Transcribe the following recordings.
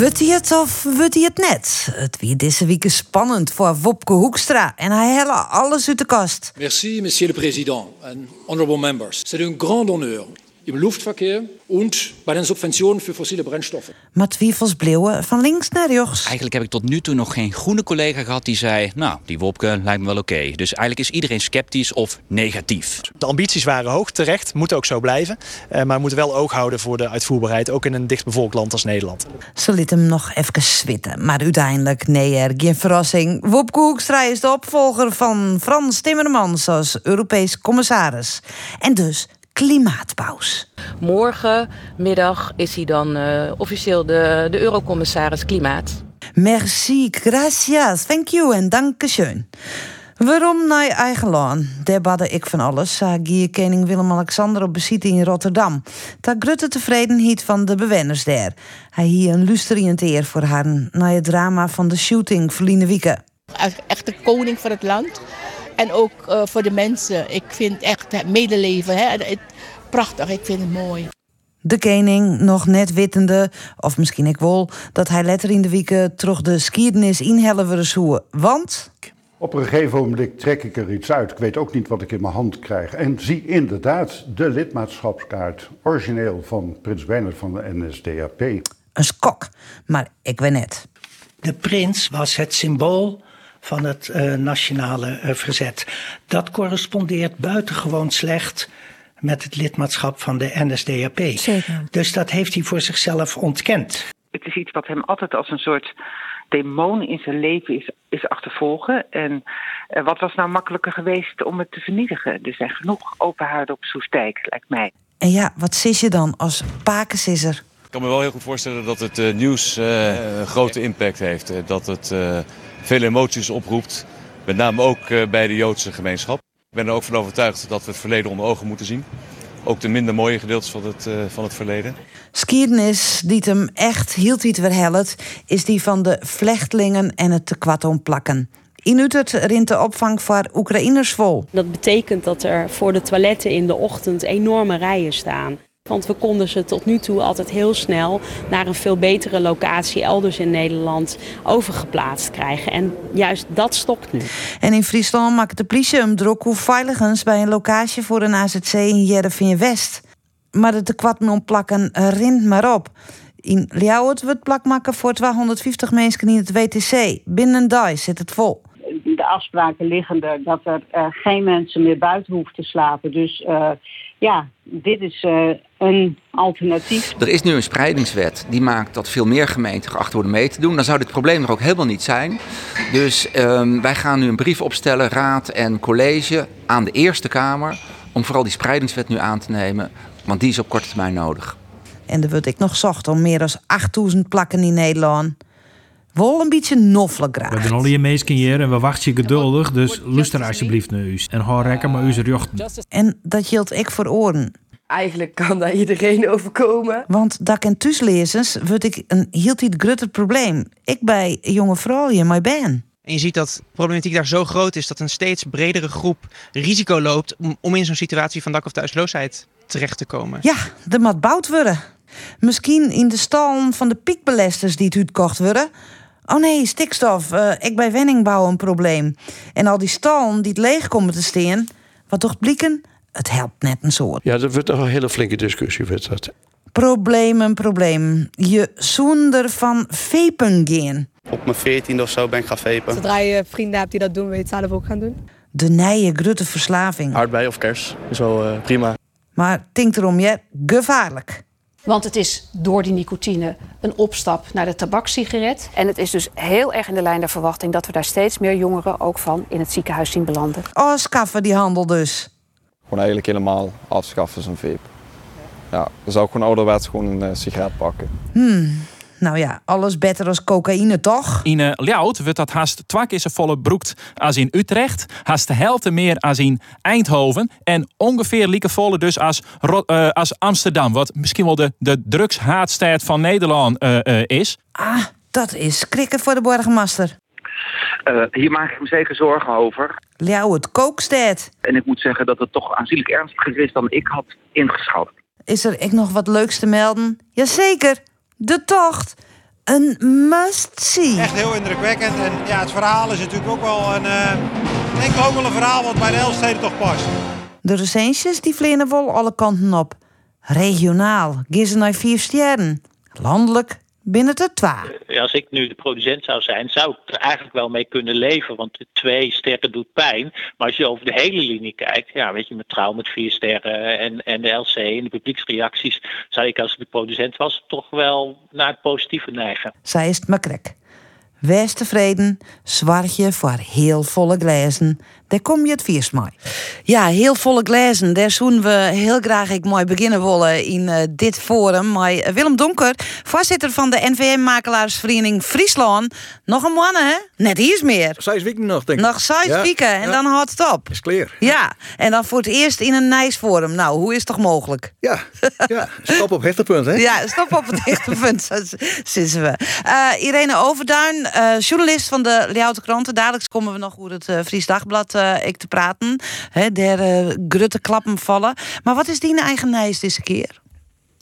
Wut hij het of wut hij het net? Het wie deze week spannend voor Wopke Hoekstra en hij helle alles uit de kast. Merci, monsieur le président and honorable members. C'est un grand honneur im Luftverkehr und bei den Subventionen für fossile Brennstoffe. Maar twijfels bleeuwen van links naar rechts. Eigenlijk heb ik tot nu toe nog geen groene collega gehad die zei... nou, die Wopke lijkt me wel oké. Dus eigenlijk is iedereen sceptisch of negatief. De ambities waren hoog, terecht, moeten ook zo blijven. Eh, maar we moeten wel oog houden voor de uitvoerbaarheid... ook in een dichtbevolkt land als Nederland. Ze liet hem nog even zwitten. Maar uiteindelijk, nee er, geen verrassing. Wopke Hoekstra is de opvolger van Frans Timmermans als Europees commissaris. En dus klimaatpaus. Morgenmiddag is hij dan uh, officieel de, de Eurocommissaris Klimaat. Merci, gracias, thank you en dankeschön. Waarom naar eigen land? Daar badde ik van alles, zei koning Willem-Alexander op beziet in Rotterdam. Daar grutte tevredenheid van de bewoners daar. Hij hier een lusterend eer voor haar na het drama van de shooting verliezen wieken. Echt de koning van het land. En ook uh, voor de mensen. Ik vind echt het medeleven. Hè, het, prachtig, ik vind het mooi. De koning nog net wittende, of misschien ik wel, dat hij letter in de weken terug de skierdenis inhellen willen Want. Op een gegeven moment trek ik er iets uit. Ik weet ook niet wat ik in mijn hand krijg. En zie inderdaad de lidmaatschapskaart, origineel van Prins Bernhard van de NSDAP. Een skok, maar ik weet net. De prins was het symbool van het uh, nationale uh, verzet. Dat correspondeert buitengewoon slecht met het lidmaatschap van de NSDAP. Zeker. Dus dat heeft hij voor zichzelf ontkend. Het is iets wat hem altijd als een soort demon in zijn leven is, is achtervolgen. En uh, wat was nou makkelijker geweest om het te vernietigen? Er zijn genoeg open haarden op Soestdijk, lijkt mij. En ja, wat sis je dan als pakensisser? Ik kan me wel heel goed voorstellen dat het uh, nieuws uh, grote impact heeft. dat het veel emoties oproept. Met name ook bij de Joodse gemeenschap. Ik ben er ook van overtuigd dat we het verleden onder ogen moeten zien. Ook de minder mooie gedeeltes van het, uh, van het verleden. Skiernis die hem echt hield iets verhellet, is die van de vlechtelingen en het tekwad omplakken. In Utrecht rint de opvang voor Oekraïners vol. Dat betekent dat er voor de toiletten in de ochtend enorme rijen staan. Want we konden ze tot nu toe altijd heel snel naar een veel betere locatie elders in Nederland overgeplaatst krijgen. En juist dat stokt nu. En in Friesland maakt de politie hem druk hoe veiligens bij een locatie voor een AZC in Jereveen West. Maar de tekwad met plakken rint maar op. In Ljouwert wordt plak maken voor 250 mensen in het WTC. Binnen een zit het vol. De afspraken liggen er dat er uh, geen mensen meer buiten hoeven te slapen. Dus uh, ja, dit is uh, een alternatief. Er is nu een spreidingswet die maakt dat veel meer gemeenten geacht worden mee te doen. Dan zou dit probleem er ook helemaal niet zijn. Dus um, wij gaan nu een brief opstellen, raad en college, aan de Eerste Kamer. Om vooral die spreidingswet nu aan te nemen, want die is op korte termijn nodig. En er wordt ik nog zocht om meer dan 8000 plakken in Nederland. Wel een beetje noffelig graag. We zijn al hier meesken hier en we wachten je geduldig, dus luister alsjeblieft naar u. En hou rekken maar uw jochten. En dat geldt ik voor oren. Eigenlijk kan daar iedereen overkomen. Want dat en thuislezers word ik een heel groter probleem. Ik bij jonge vrouwen in mijn ben. En je ziet dat de problematiek daar zo groot is dat een steeds bredere groep risico loopt om, om in zo'n situatie van dak- of thuisloosheid terecht te komen. Ja, de mat bouwd worden. Misschien in de stallen van de piekbelesters die het uitkocht worden. Oh nee, stikstof. Uh, ik bij Wenningbouw een probleem. En al die stallen die het leeg komen te staan. Wat toch blikken? Het helpt net een soort. Ja, dat wordt nog een hele flinke discussie. Wordt dat. Probleem, een probleem. Je zonder van vepen gaan. Op mijn veertiende of zo ben ik gaan vepen. Zodra je vrienden hebt die dat doen, wil je het zelf ook gaan doen? De nije grutte verslaving. Aardbei of kers is wel uh, prima. Maar denk erom, je gevaarlijk. Want het is door die nicotine een opstap naar de tabakssigaret. En het is dus heel erg in de lijn der verwachting dat we daar steeds meer jongeren ook van in het ziekenhuis zien belanden. Afschaffen die handel dus. Gewoon eigenlijk helemaal afschaffen zo'n vape. Ja, dan zou ik gewoon ouderwets gewoon een uh, sigaret pakken. Hmm. Nou ja, alles beter als cocaïne, toch? In uh, Ljout wordt dat haast twee keer zo volle broekt als in Utrecht. Haast de helft meer als in Eindhoven. En ongeveer lieke volle dus als, uh, als Amsterdam. Wat misschien wel de, de drugshaatstad van Nederland uh, is. Ah, dat is krikken voor de burgemeester. Uh, hier maak ik me zeker zorgen over. Ljouw, het kookstad. En ik moet zeggen dat het toch aanzienlijk ernstiger is dan ik had ingeschat. Is er ik nog wat leuks te melden? Jazeker, de tocht. Een must-see. Echt heel indrukwekkend. En ja, het verhaal is natuurlijk ook wel een, uh, denk ik ook wel een verhaal wat bij de Elstede toch past. De recensies die vliegen wel alle kanten op. Regionaal, gissen naar vier sterren. Landelijk binnen de twee. Als ik nu de producent zou zijn, zou ik er eigenlijk wel mee kunnen leven. Want de twee sterren doet pijn. Maar als je over de hele linie kijkt, ja, weet je, met trouw met vier sterren en, en de LC en de publieksreacties, zou ik als ik de producent was toch wel naar het positieve neigen. Zij is het makrek. Wees tevreden, zwartje voor heel volle glazen. Daar kom je het viers mee. Ja, heel volle glazen. Daar zoen we heel graag ik mooi beginnen willen in uh, dit forum. Maar Willem Donker, voorzitter van de NVM-makelaarsvereniging Friesland. Nog een man, hè? Net iets meer. Zes weken nog, denk ik. Nog zes Ja, weken en ja. dan houdt het op. Is clear. Ja, en dan voor het eerst in een nice forum. Nou, hoe is het toch mogelijk? Ja, ja. Stop op hechtepunt, hè? Ja, stop op het echte punt, zo zitten we. Eh, Irene Overduin, eh, journalist van de Ljouwte Kranten. Dadelijk komen we nog over het eh, Fries Dagblad eh, ik te praten. Hè, der eh, grutte klappen vallen. Maar wat is die eigen deze keer?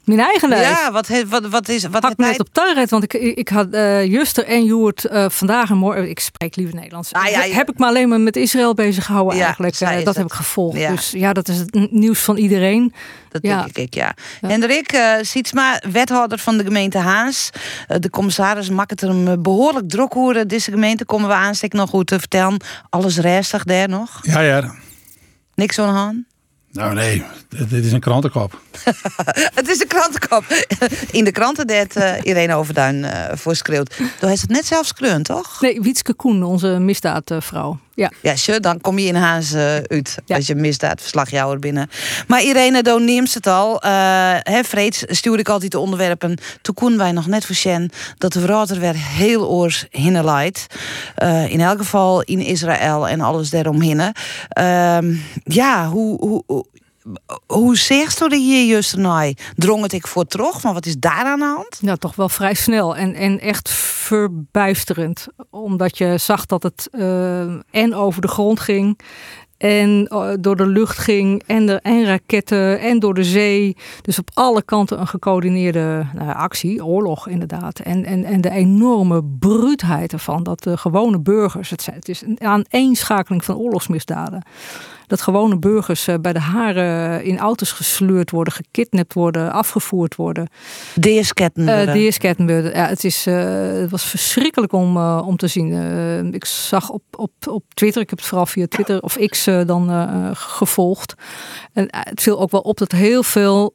Mijn eigen. Ja, wat, he- wat, wat is... Wat Had ik net op want ik, ik had eh, Juster en Joert eh, vandaag en morgen. Ik spreek liever Nederlands. Ah, ja, ja. Heb ik me alleen maar met Israël bezig gehouden Ja, eigenlijk. Eh, dat het. heb ik gevolgd. Ja. Dus ja, dat is het nieuws van iedereen. Dat ja. denk ik, ja. Hendrik uh, Sietsma, wethouder van de gemeente Haas. De commissaris maakt het hem eh, behoorlijk druk horen. Deze gemeente komen we aanstek nog goed te vertellen. Alles restig daar nog. Ja, ja. Niks aan de hand. Nou nee, dit is een krantenkop. het is een krantenkop. In de kranten dat eh, Irene Overduin eh voor schreeuwt. Toen heeft het net zelfs gekleurd, toch? Nee, Wietske Koen, onze misdaadvrouw. Ja. Ja, dan kom je in Haas eh, uit. Als je misdaadverslagjouwer binnen. Maar Irene, dan neemt het al. Eh hè, Vreeds stuurde ik altijd de onderwerpen. Toen konden wij nog net voor Shen dat de water weer heel oors hinnen leidt. Eh, in elk geval in Israël en alles daaromheen. Ehm ja, hoe, hoe, hoe, hoe zegt u hier juist naar? Drong het ik voor terug? Maar wat is daar aan de hand? Nou, toch wel vrij snel en, en echt verbijsterend. Omdat je zag dat het eh, en over de grond ging. En eh, door de lucht ging. En, de, en raketten. En door de zee. Dus op alle kanten een gecoördineerde nou, actie. Oorlog inderdaad. En, en, en de enorme bruutheid ervan. Dat de gewone burgers. Het, het is een aaneenschakeling van oorlogsmisdaden. Dat gewone burgers eh, bij de haren in auto's gesleurd worden. Gekidnapt worden. Afgevoerd worden. Worden. Deeskettenbeurten. Ja, het, is, eh, het was verschrikkelijk om, om te zien. Ik zag op, op, op Twitter, ik heb het vooral via Twitter of X dan gevolgd. En het viel ook wel op dat heel veel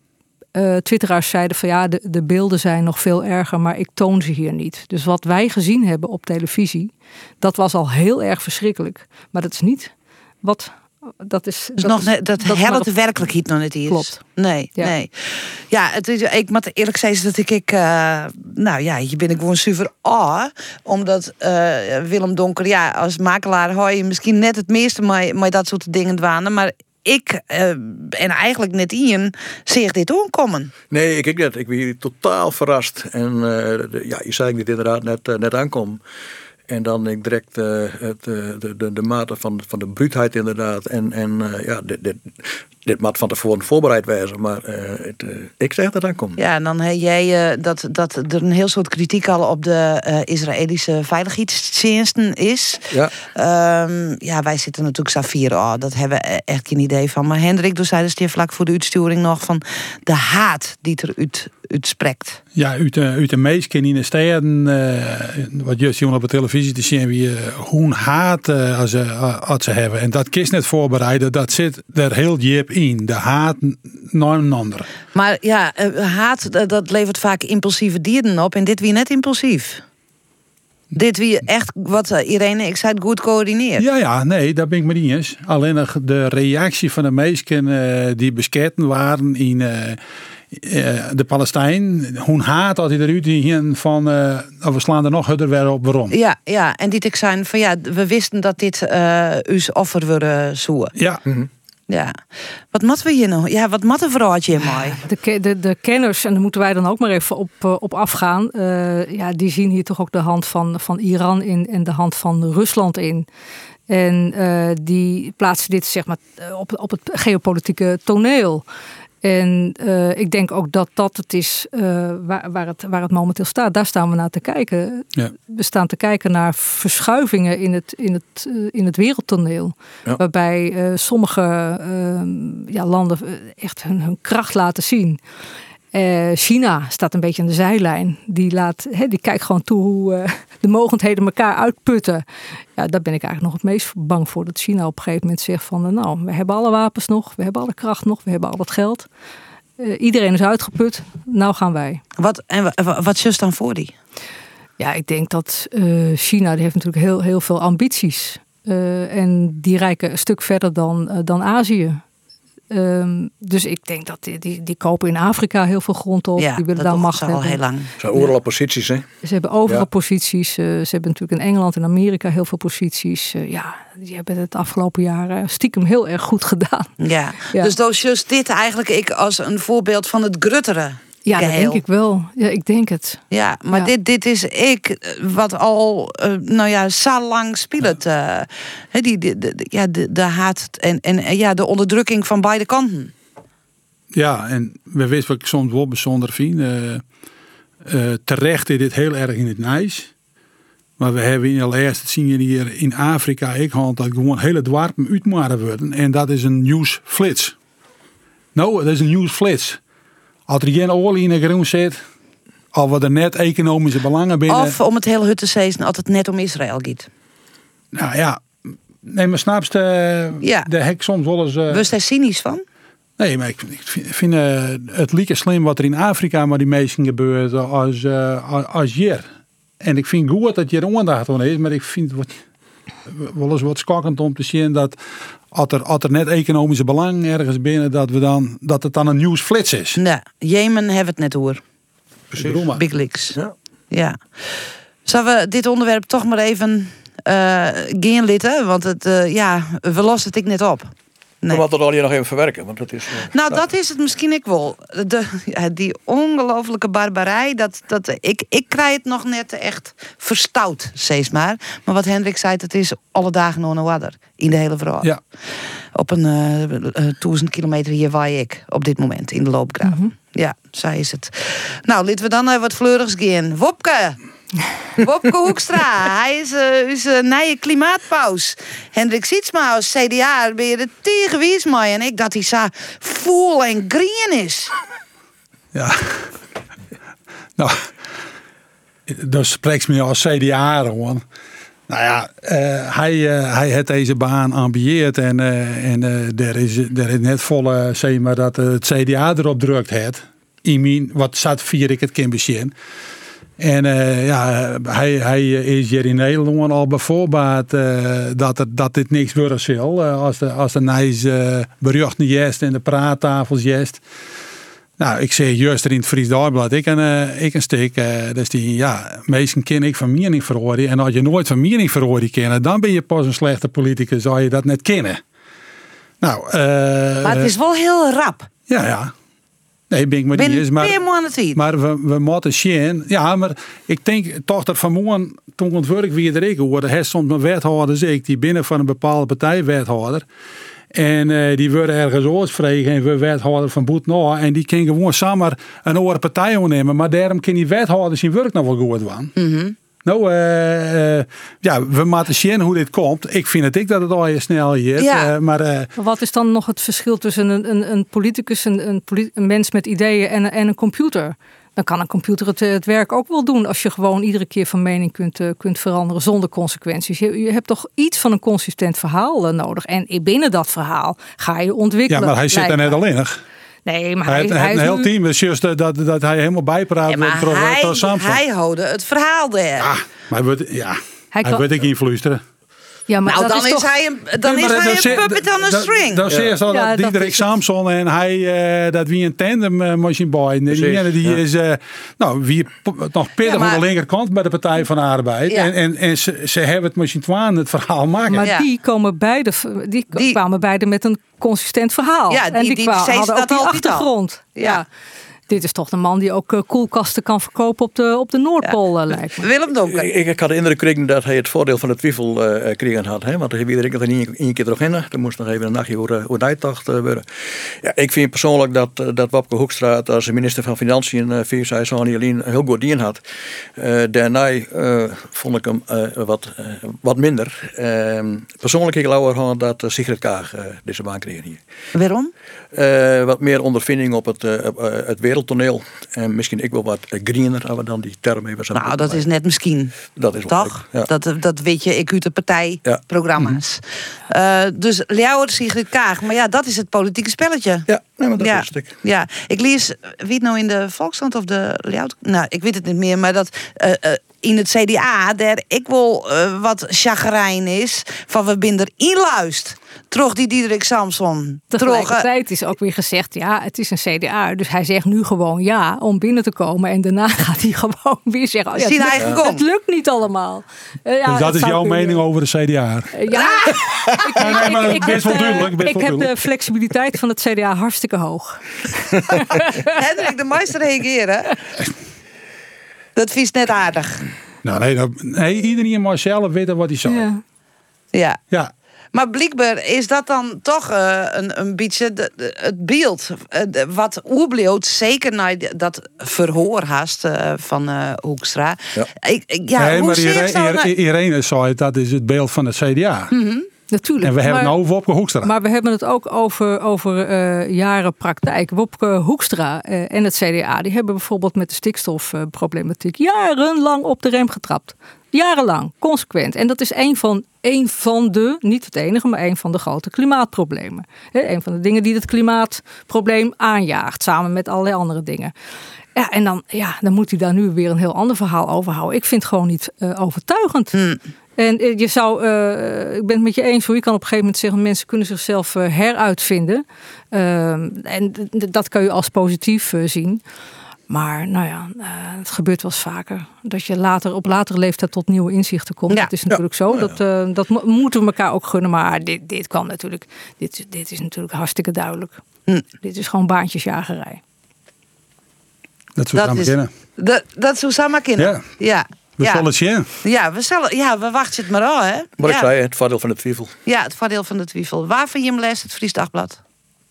twitteraars zeiden van ja, de, de beelden zijn nog veel erger, maar ik toon ze hier niet. Dus wat wij gezien hebben op televisie, dat was al heel erg verschrikkelijk. Maar dat is niet wat... Dat is, Dus nog is- net, dat, is maar helpt de werkelijkheid nog niet is. Klopt. Nee, Ja. nee. Ja, het is, ik moet eerlijk zeggen dat ik, ik eh, nou ja, hier ben ik gewoon super a, omdat eh, Willem Donker, ja, als makelaar hou je misschien net het meeste met, met dat soort dingen dwanen, maar ik eh, en eigenlijk net Ian zeg dit aankomen. Nee, ik, ik net. Ik ben hier totaal verrast. En eh, ja, je zei dit inderdaad net, net aankom. En dan ik direct eh, het, eh, de, de, de mate van, van de bruutheid inderdaad. En, en eh, ja, dit, dit, dit moet van tevoren voorbereid wezen. Maar eh, het, eh, ik zeg dat aankomt. Ja, en dan heb jij eh, dat, dat er een heel soort kritiek al op de eh, Israëlische veiligheidsdiensten is. Ja. Ehm, ja, wij zitten natuurlijk Safir. Oh, dat hebben we echt geen idee van. Maar Hendrik, toen zeiden ze hier vlak voor de uitsturing nog van de haat die er uit, uitspreekt. Ja, uit de, uit de meesten in de steden, eh, wat juist zien op de televisie te zien, wie uh, hoe haat als, ze, als ze hebben. En dat kist net voorbereiden, dat zit er heel diep in. De haat naar een ander. Maar ja, eh, haat dat levert vaak impulsieve dieren op. En dit wie net impulsief. Dit wie echt, wat eh, Irene, ik zei het goed coördineert. Ja, ja, nee, daar ben ik me niet eens. Alleen nog de reactie van de meesten eh, die besketten waren in de Palestijn. Hoe haat dat hij eruit heen van, eh, we slaan er nog harder weer op waarom. Ja, ja, en dit ik zijn van ja, we wisten dat dit eh uw offer willen zoeken. Ja. Ja. Wat moeten we hier nog? Ja, wat matten verraad je mij? De, de, de kenners, en daar moeten wij dan ook maar even op, eh, op afgaan. eh, ja, die zien hier toch ook de hand van, van Iran in en de hand van Rusland in. En eh, die plaatsen dit zeg maar op, op het geopolitieke toneel. En eh, ik denk ook dat dat het is uh, waar, waar, het, waar het momenteel staat. Daar staan we naar te kijken. Ja. We staan te kijken naar verschuivingen in het, in het, uh, in het wereldtoneel. Ja. Waarbij sommige ehm, ja, landen echt hun, hun kracht laten zien. Uh, China staat een beetje aan de zijlijn. Die, laat, he, die kijkt gewoon toe hoe uh, de mogendheden elkaar uitputten. Ja, daar ben ik eigenlijk nog het meest bang voor. Dat China op een gegeven moment zegt van... Uh, nou, we hebben alle wapens nog, we hebben alle kracht nog, we hebben al het geld. iedereen is uitgeput, nou gaan wij. Wat, en wat is dan voor die? Ja, ik denk dat China die heeft natuurlijk heel, heel veel ambities. en die reiken een stuk verder dan, dan Azië. Um, dus ik denk dat die, die, die, kopen in Afrika heel veel grond op. Ja, die willen dat daar macht al hebben. heel lang. Ze zijn overal posities, hè? Ze hebben overal Ja. posities. Uh, ze hebben natuurlijk in Engeland en Amerika heel veel posities. Uh, ja, die hebben het afgelopen jaren stiekem heel erg goed gedaan. Ja, Ja. dus dat is dit eigenlijk ik als een voorbeeld van het gruttere. Ja, dat denk ik wel. Ja, ik denk het. Ja, maar Ja. Dit, dit is ik, eh, wat al, eh, nou ja, zo lang speelt. eh, hè, die, de, de, de- ja, de, de haat en, en ja, de onderdrukking van beide kanten. Ja, en we weten wat ik soms wel bijzonder vind. eh, eh, terecht is dit heel erg in het nijs. Maar we hebben in al eerst, dat zien jullie hier in Afrika, ik had dat gewoon hele dwarpen uitmaren worden. En dat is een nieuwsflits. Nou, dat is een nieuwsflits. Als er geen olie in de grond zit, al wat er net economische belangen binnen. Of om het hele hut te zeggen, als het net om Israël gaat. Nou ja, nee, maar snapst, uh, Ja. de hek soms wel eens... eh, Was daar cynisch van? Nee, maar ik, ik vind, vind, eh, het lieke slim wat er in Afrika met die mensen gebeurt als, eh, als, hier. En ik vind goed dat je er aandacht aan is, maar ik vind het wat, wel eens wat schokkend om te zien dat als er, als er net economische belang ergens binnen, dat, we dan, dat het dan een nieuwsflits is. Nee, Jemen hebben het net hoor. Precies. Big Leaks. Ja. Ja. Zullen we dit onderwerp toch maar even eh gaan litten? Want het, eh, ja, we lossen het ik net op. Nee. We dat al hier nog even verwerken, want dat is... eh, Nou, dat is het misschien ik wel. De, die ongelofelijke barbarij, dat, dat, ik, ik krijg het nog net echt verstout, steeds maar. Maar wat Hendrik zei, het is alle dagen nog een water in de hele verhaal. Ja. Op een eh, eh, duizend kilometer hier waar ik op dit moment in de loopgraaf. Ja, zo is het. Nou, laten we dan eh, wat fleurigs gaan. Wopke! Wopke Hoekstra, hij is uh, onze nieuwe klimaatpaus. Hendrik Sietsma als CDA ben je er tegen wies mee. En ik dat hij zo full en green is. Ja. nou, dat spreekt me als CDA gewoon. Nou ja, uh, hij, uh, hij heeft deze baan ambieerd en, uh, en er, is, er is net volle, zeg maar, dat het CDA erop drukt het. In mijn, wat zat vier ik het kind En uh, ja, hij, hij is hier in Nederland al bijvoorbeeld uh, dat, er, dat dit niks worden zal. Uh, als de, als de nice uh, jest en de praattafels jest. Nou, ik zeg juist er in het Fries Dagblad, ik een, ik een stuk, dus die, ja, meesten ken ik van mening verhoren. En als je nooit van mening verhoren kennen, dan ben je pas een slechte politicus, zou je dat net kennen. Nou, maar het is wel heel rap. Ja, ja. Nee, ben ik maar niet eens. Maar, we, we moeten zien. Ja, maar ik denk toch dat vanmorgen, toen het werk weer er ik hoorde, hij stond een wethouder, ik, die binnen van een bepaalde partij wethouder. En uh, die worden ergens oorsvregen en we wethouder van Boet nou. En die kan gewoon samen een andere partij nemen. Maar daarom kan die wethouder zijn werk nog wel goed doen. Mm -hmm. Nou, uh, uh, ja, we moeten zien hoe dit komt. Ik vind het ik dat het al je snel hier. Ja. Uh, maar, wat is dan nog het verschil tussen een, een, een politicus, een, een, mens met ideeën en, en een computer? Dan kan een computer het, het, werk ook wel doen als je gewoon iedere keer van mening kunt, kunt veranderen zonder consequenties. Je, je, hebt toch iets van een consistent verhaal nodig. En binnen dat verhaal ga je ontwikkelen. Ja, maar hij zit er net alleen nog. Nee, maar hij, hij, heeft een heel team. Dus just dat, dat hij helemaal bijpraat. Ja, maar hij, hij hoorde het verhaal daar. Ja, maar hij wordt, ja, hij, hij wordt ik influisteren. Ja, maar nou, dat dan is, toch... hij een, dan nee, is hij een puppet aan een string. Dat ja. al ja, dat Diederik Samson en hij, uh, dat wie een tandem uh, machine boy. En die ene die ja. is, uh, nou, wie nog pittig ja, maar, aan de linkerkant bij de Partij van de Arbeid. Ja. En, en, en ze, ze hebben het machine twaan het verhaal maken. Maar die komen beide, die, die, kwamen beide met een consistent verhaal. Ja, die, en die, die kwamen, hadden ook die achtergrond. Ja. Dit is toch de man die ook eh, koelkasten kan verkopen op de, op de Noordpool, eh, lijkt me. Willem Donker. Ik, ik had de indruk gekregen dat hij het voordeel van de twijfel eh gekregen had. Hè? Want hij iedereen er niet één keer terug in. Er moest nog even een nachtje over, over uitdacht eh, worden. Ja, ik vind persoonlijk dat, dat Wapke Hoekstra als minister van Financiën uh, vier zei zo niet alleen heel goed dien had. Eh daarna eh, vond ik hem eh, wat, wat minder. Ehm, persoonlijk ik lauwer gewoon dat uh, Sigrid Kaag deze baan kreeg hier. Waarom? Eh, wat meer ondervinding op het, op, eh, het wereldtoneel. En misschien ik wel wat greener, als we dan die term even zo Nou, dat is net misschien. Dat is Toch? ja. Dat, dat weet je, ik uit de partijprogramma's. Mhm. Eh, dus Ljouwer, Sigrid Kaag. Maar ja, dat is het politieke spelletje. Ja, nee, maar dat ja. is het. Ja, ik lees, wie het nou in de Volkskrant of de Ljouwer... Nou, ik weet het niet meer, maar dat... eh, eh, in het CDA, daar ik wel wat chagrijn is... van we binden inluist. Trog die Diederik Samson. Eh, Tegelijkertijd is ook weer gezegd, ja, het is een CDA. Dus hij zegt nu gewoon ja om binnen te komen. En daarna gaat hij gewoon weer zeggen, oh ja, het, lukt, het lukt niet allemaal. Eh, ja, dus dat is jouw kunnen. mening over de CDA. Eh, Ja, ik, maar ik, best heb, wel eh, duidelijk, best ik wel heb de flexibiliteit van het CDA hartstikke hoog. Hendrik de Meister reageren. Dat vies net aardig. Nou, nee, dat, nee, iedereen mag zelf weten wat hij zou. Ja. Ja. Ja. Maar blijkbaar is dat dan toch eh, een, een beetje de- de- het beeld. eh, de- wat oerbleeuwt, zeker na dat verhoor haast eh, van eh, Hoekstra. Ja. Ik, ik- ja, nee, hoe maar zie je Irene? Irene- zei dat is het beeld van het CDA. Mhm, Natuurlijk. En we hebben maar, het nou over Wopke Hoekstra. Maar we hebben het ook over, over eh, jaren praktijk. Wopke Hoekstra eh, en het CDA die hebben bijvoorbeeld met de stikstofproblematiek jarenlang op de rem getrapt. Jarenlang, consequent. En dat is een van, een van de, niet het enige, maar een van de grote klimaatproblemen. Hè, een van de dingen die het klimaatprobleem aanjaagt, samen met allerlei andere dingen. Ja, en dan, ja, dan moet hij daar nu weer een heel ander verhaal over houden. Ik vind het gewoon niet eh, overtuigend. En eh, je zou, eh, ik ben het met je eens hoor, je kan op een gegeven moment zeggen, mensen kunnen zichzelf heruitvinden. Ehm, en dat kan je als positief zien. Maar nou ja, eh, het gebeurt wel eens vaker. Dat je later, op latere leeftijd tot nieuwe inzichten komt. Ja. Dat is natuurlijk zo. Dat, eh, dat mo- moeten we elkaar ook gunnen. Maar dit, dit kan natuurlijk, dit, dit is natuurlijk hartstikke duidelijk. Dit is gewoon baantjesjagerij. Dat zou samen is, kennen. dat, dat zou samen kunnen. Ja. Ja. We ja. zullen het zien. Ja, we, zullen, ja, we wachten het maar al, hè? Maar ja. ik zei, het voordeel van de twijfel. Ja, het voordeel van de twijfel. Waar vind je hem les, het Fries Dagblad?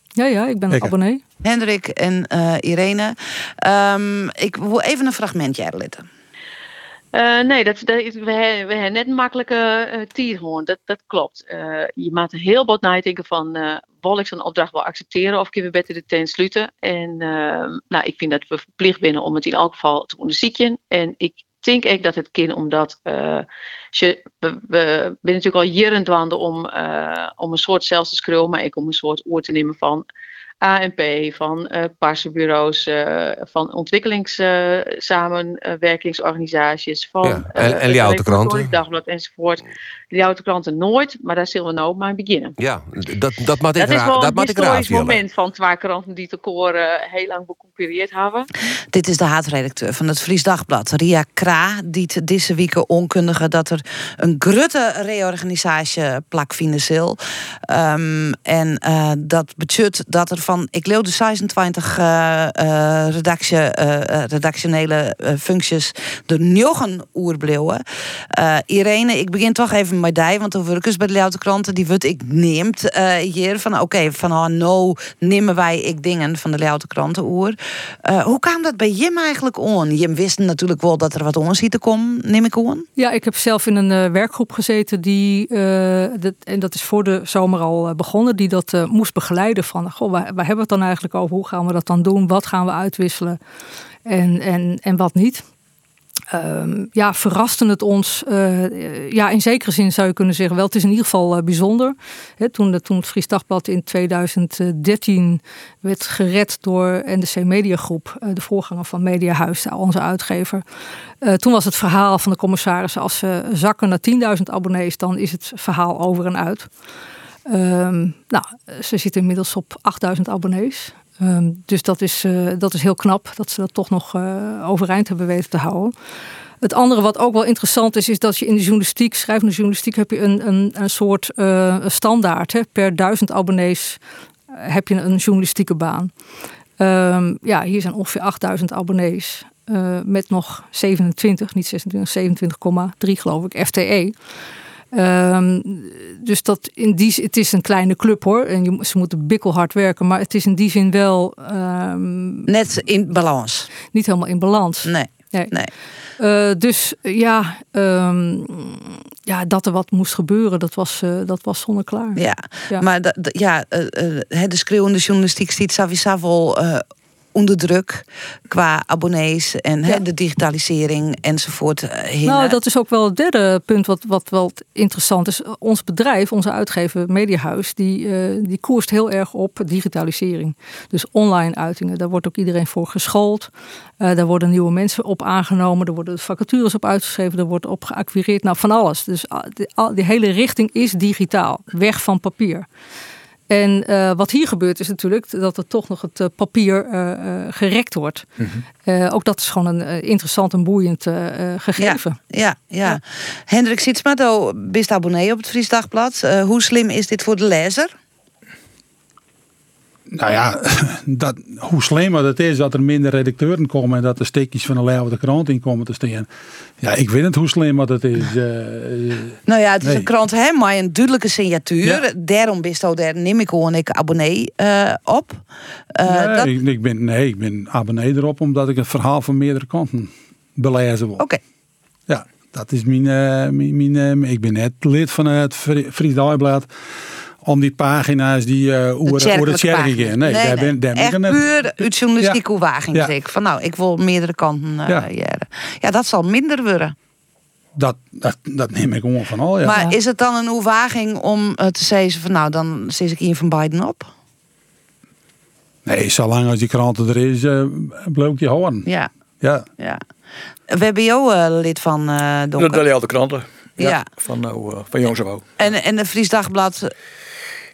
Ja, ja, ik ben een abonnee. Hendrik en eh, Irene. Ehm, ik wil even een fragmentje uitletten. Eh, nee, dat, dat, we, hebben, net een makkelijke uh, tier gewoon. Dat, dat klopt. Je maakt een heel bot nadenken van... wil ik zo'n opdracht wel accepteren of kunnen we beter de tent sluiten? En eh, nou, ik vind dat we verplicht binnen om het in elk geval te onderzoeken. En ik denk ook dat het kind omdat... je, we, zijn natuurlijk al jaren dwanden om, uh, om een soort zelfs te schreeuwen... maar ook om een soort oor te nemen van... ANP, van uh, parsenbureaus, uh, van ontwikkelingssamenwerkingsorganisaties, van ja, en, en die autokranten. Dagblad enzovoort. Die autokranten nooit, maar daar zullen we nou maar beginnen. Ja, dat, dat moet ik Dat is wel dat een historisch moment van twee kranten die uh, heel lang beconcurreerd hebben. Dit is de haatredacteur van het Fries Dagblad, Ria Kra, die deze week onkundige dat er een grutte reorganisatie plakvinden zal. Um, en uh, dat betekent dat er van, ik leeuw de 26 uh, uh, redactie, redactionele functies er njochen oer bleven. Irene, ik begin toch even met die, want de werkers bij de Leeuwte kranten, die wordt ik neemt hier van oké, van oh, no nemen wij ik dingen van de Leeuwte kranten oer. hoe kwam dat bij Jim eigenlijk on? Jim wist natuurlijk wel dat er wat ons te komen, neem ik on? Ja, ik heb zelf in een werkgroep gezeten die, dat, en dat is voor de zomer al begonnen, die dat moest begeleiden van, goh, waar, hebben we het dan eigenlijk over? Hoe gaan we dat dan doen? Wat gaan we uitwisselen? En, en, en wat niet? Um, ja, verraste het ons. Uh, ja, in zekere zin zou je kunnen zeggen, wel, het is in ieder geval uh, bijzonder. He, toen, toen het Fries Dagblad in 2013 werd gered door NDC Mediagroep, uh, de voorganger van Mediahuis, onze uitgever. toen was het verhaal van de commissaris, als ze zakken naar 10.000 abonnees, dan is het verhaal over en uit. Um, nou, ze zitten inmiddels op 8000 abonnees. Um, dus dat is, uh, dat is heel knap dat ze dat toch nog uh, overeind hebben weten te houden. Het andere wat ook wel interessant is, is dat je in de journalistiek, schrijvende journalistiek, heb je een, een, een soort uh, standaard. Hè? Per duizend abonnees heb je een journalistieke baan. Ehm, ja, hier zijn ongeveer 8000 abonnees. eh, met nog 27, niet 26, 27,3 geloof ik, FTE. Ehm, dus dat in die, het is een kleine club hoor. En je, ze moeten bikkelhard werken. Maar het is in die zin wel. ehm, Net in balans. Niet helemaal in balans. Nee. Nee. nee. Eh, dus ja, ehm, ja, dat er wat moest gebeuren, dat was, eh, dat was zonneklaar. Ja, Ja. maar dat- ja, eh, eh, hè, de schreeuwende journalistiek sowieso wel eh, onder druk qua abonnees en de digitalisering enzovoort. eh, heen, Nou, dat is ook wel het derde punt wat, wat wel interessant is. Ons bedrijf, onze uitgever Mediahuis, die, eh, die koerst heel erg op digitalisering. Dus online uitingen, daar wordt ook iedereen voor geschoold. Eh, daar worden nieuwe mensen op aangenomen, er worden vacatures op uitgeschreven, er wordt op geacquireerd. Nou, van alles. Dus ah, al- die hele richting is digitaal, weg van papier. En eh, wat hier gebeurt is natuurlijk dat er toch nog het eh, papier eh, gerekt wordt. Eh, ook dat is gewoon een interessant en boeiend gegeven. Ja, ja. Hendrik Sietsma, bist abonnee op het Fries Dagblad. Eh, hoe slim is dit voor de lezer? Nou ja, dat, hoe slimmer het is dat er minder redacteuren komen en dat er stukjes van de Leeuwen de krant in komen te staan. Ja, ik weet niet hoe slim dat is. eh, eh, Nou ja, het is Nee. een krant hè, maar een duidelijke signatuur. Ja. Daarom bist ook daar neem ik gewoon ik abonnee eh, op. Nee, dat- ik, ik ben, nee, ik ben abonnee erop omdat ik het verhaal van meerdere kanten belezen wil. Oké. Ja, dat is mijn, mijn, mijn, ik ben net lid van het Fri- Fries Dagblad om die pagina's die eh hoe het kerk gaan. Nee, daar ben, daar echt puur uit journalistieke Ja. overwaging. Ja. zeg Ik van nou, ik wil meerdere kanten eh Ja. jaren. Ja, dat zal minder worden. Dat, dat, dat neem ik gewoon van al. Ja. Maar is het dan een overwaging om eh, te zeggen van nou, dan zit ik hier van Biden op? Nee, zolang als die kranten er is, blijf ik je houden. Ja. Ja. ja. We hebben jou lid van Dat Donker. dat de kranten. Ja. Ja. Van, nou, eh, van jongs. En, en de Fries Dagblad.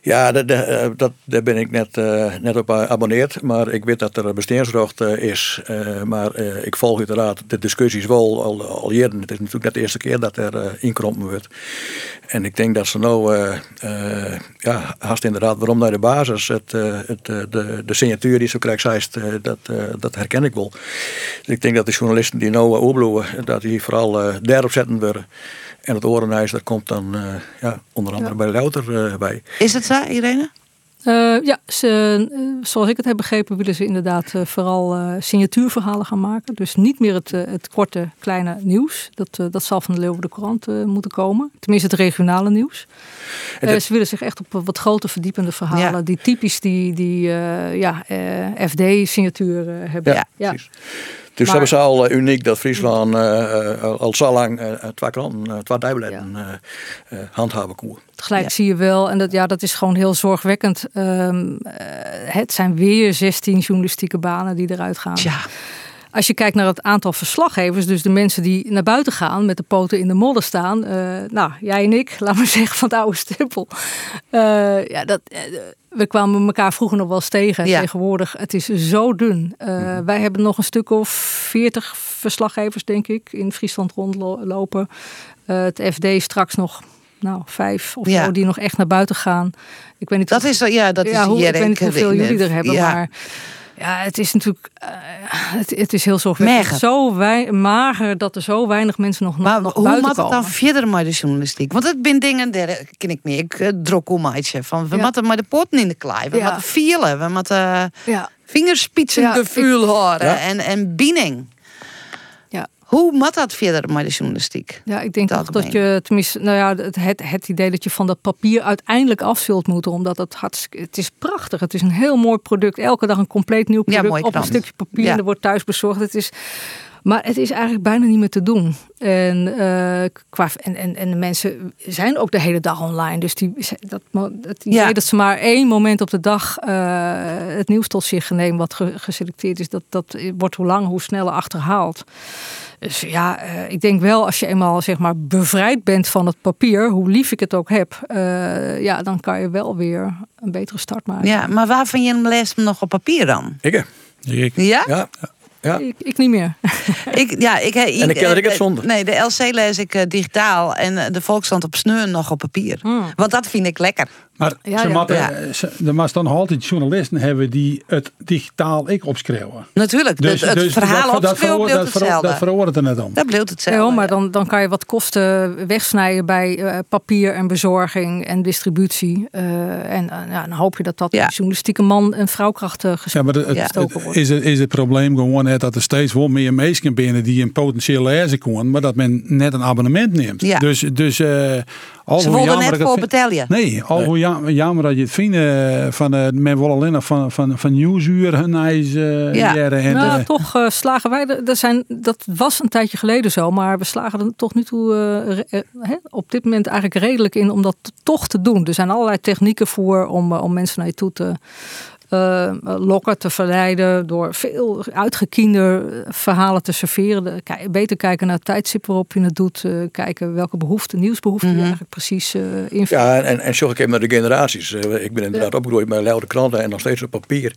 Ja, dat, eh, dat, daar ben ik net, eh, net op geabonneerd. Maar ik weet dat er bestaansrecht eh, is. Maar ik volg uiteraard de discussies wel al, jaren. Het is natuurlijk net de eerste keer dat er inkrompen wordt. En ik denk dat ze nou, ja, haast inderdaad, waarom naar de basis, het, het, de, de signatuur die zo krijgt, dat, dat herken ik wel. Dus ik denk dat de journalisten die nou uh, opbloeien, dat die vooral daarop zetten worden. En het orenhuis, dat komt dan eh, ja, onder andere bij Louter eh, bij. Is het zo, Irene? Eh, ja, ze, zoals ik het heb begrepen, willen ze inderdaad eh, vooral eh, signatuurverhalen gaan maken. Dus niet meer het, het korte, kleine nieuws. Dat, dat zal van de Leeuwen de Courant eh, moeten komen. Tenminste, het regionale nieuws. Eh, dat- ze willen zich echt op wat grote, verdiepende verhalen. Ja. Die typisch die, die eh, ja, FD-signatuur hebben. Ja, ja. Dus Maar- dat is al eh, uniek dat Friesland eh, eh, al zo lang twee kranten, eh, twee dijbeletten eh, eh, handhaven koer. Tegelijk zie je wel, en dat, ja, dat is gewoon heel zorgwekkend. ehm, eh, het zijn weer 16 journalistieke banen die eruit gaan. Als je kijkt naar het aantal verslaggevers, dus de mensen die naar buiten gaan met de poten in de modder staan. eh, nou, jij en ik, laat maar zeggen, van het oude stempel. Eh, ja, dat, we kwamen elkaar vroeger nog wel eens tegen. Ja. Tegenwoordig, het is zo dun. Eh, Wij hebben nog een stuk of 40 verslaggevers, denk ik, in Friesland rondlopen. Eh, het FD straks nog nou, vijf of Ja. zo die nog echt naar buiten gaan. Ik weet niet Dat of- is, ja, dat is hoe, ik hier, weet niet hoeveel jullie er hebben, maar ja, het is natuurlijk eh, het, het is heel zorgwekkend. Zo wei- mager dat er zo weinig mensen nog, nog, nog Hoe moet het dan verder met de journalistiek? Want het zijn dingen, daar ken ik meer. Ik uh, drok om meidje. Van we Ja. moeten maar de poten in de klei. We Ja. moeten vielen. We moeten uh, Ja. vingerspitsengevoel Ja, ik- horen. En, en binding. Hoe moet dat verder met de journalistiek? Ja, ik denk toch dat je, tenminste, nou ja, het, het, het idee dat je van dat papier uiteindelijk af zult moeten, omdat het hartstikke, het is prachtig. Het is een heel mooi product. Elke dag een compleet nieuw product op een stukje papier Ja. en er wordt thuis bezorgd. Het is, maar het is eigenlijk bijna niet meer te doen. En, eh, qua, en, en, en de mensen zijn ook de hele dag online. Dus die, dat, het idee Ja. dat ze maar één moment op de dag eh, het nieuws tot zich nemen wat ge- geselecteerd is, dat, dat wordt hoe lang, hoe sneller achterhaald. Dus ja, eh, ik denk wel als je eenmaal zeg maar bevrijd bent van het papier, hoe lief ik het ook heb, eh, ja, dan kan je wel weer een betere start maken. Ja, maar waarvan je hem leest nog op papier dan? Ik? Ik. Ja? Ja. Ja. Ik, ik niet meer. ik, ja, ik, ik, En ik ken het eh, zonder. Nee, de LC lees ik eh, digitaal en eh, de Volkskrant op sneur nog op papier. Hmm. Want dat vind ik lekker. Maar Ja, ze ja. moeten- Ja. ze- er must dan altijd journalisten hebben die het digitaal ik opschrijven. Natuurlijk, het- het verhaal dat- dat veroor- bleef dat veroor- hetzelfde. Dat veroordert er net om. Dat bleef hetzelfde. Ja, maar dan, dan kan je wat kosten wegsnijden bij eh, papier en bezorging en distributie. Eh, en eh, ja, dan hoop je dat dat journalistieke man- en vrouwkrachten Ja, maar het, het- wordt. is, het, is het probleem gewoon net dat er steeds wel meer mensen binnen die een potentieel lezen kunnen, maar dat men net een abonnement neemt. Ja. Dus, dus eh, al Ze hoe wilden net het voor betalen. Nee, al hoe jam- jammer dat je het vindt eh, van eh, men wil alleen nog van, van, van nieuwsuur hun ijs eh, jaren en nou, toch slagen wij, er zijn, dat was een tijdje geleden zo, maar we slagen er toch nu toe op dit moment eigenlijk redelijk in om dat toch te doen. Er zijn allerlei technieken voor om, om mensen naar je toe te eh, lokken, te verleiden door veel uitgekiende verhalen te serveren. De- kijk- beter kijken naar het tijdstip waarop je het doet, eh, kijken welke behoeften, nieuwsbehoeften je eigenlijk precies eh invult. Ja, en, en zorg ik even naar de generaties. Eh, Ik ben inderdaad opgegroeid met luide kranten en nog steeds op papier.